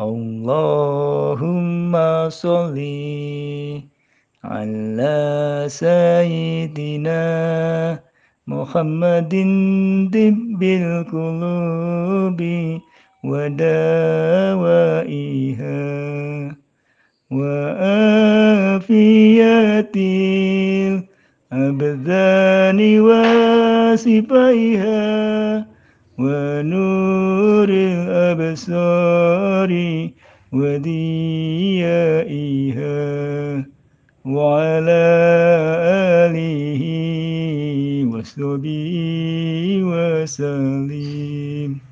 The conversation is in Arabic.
اللهم صل على سيدنا محمد دب القلوب ودوائها وآفية الأبدان وصفائها ونور الأبصار وديائها وعلى آله وصحبه وسلم.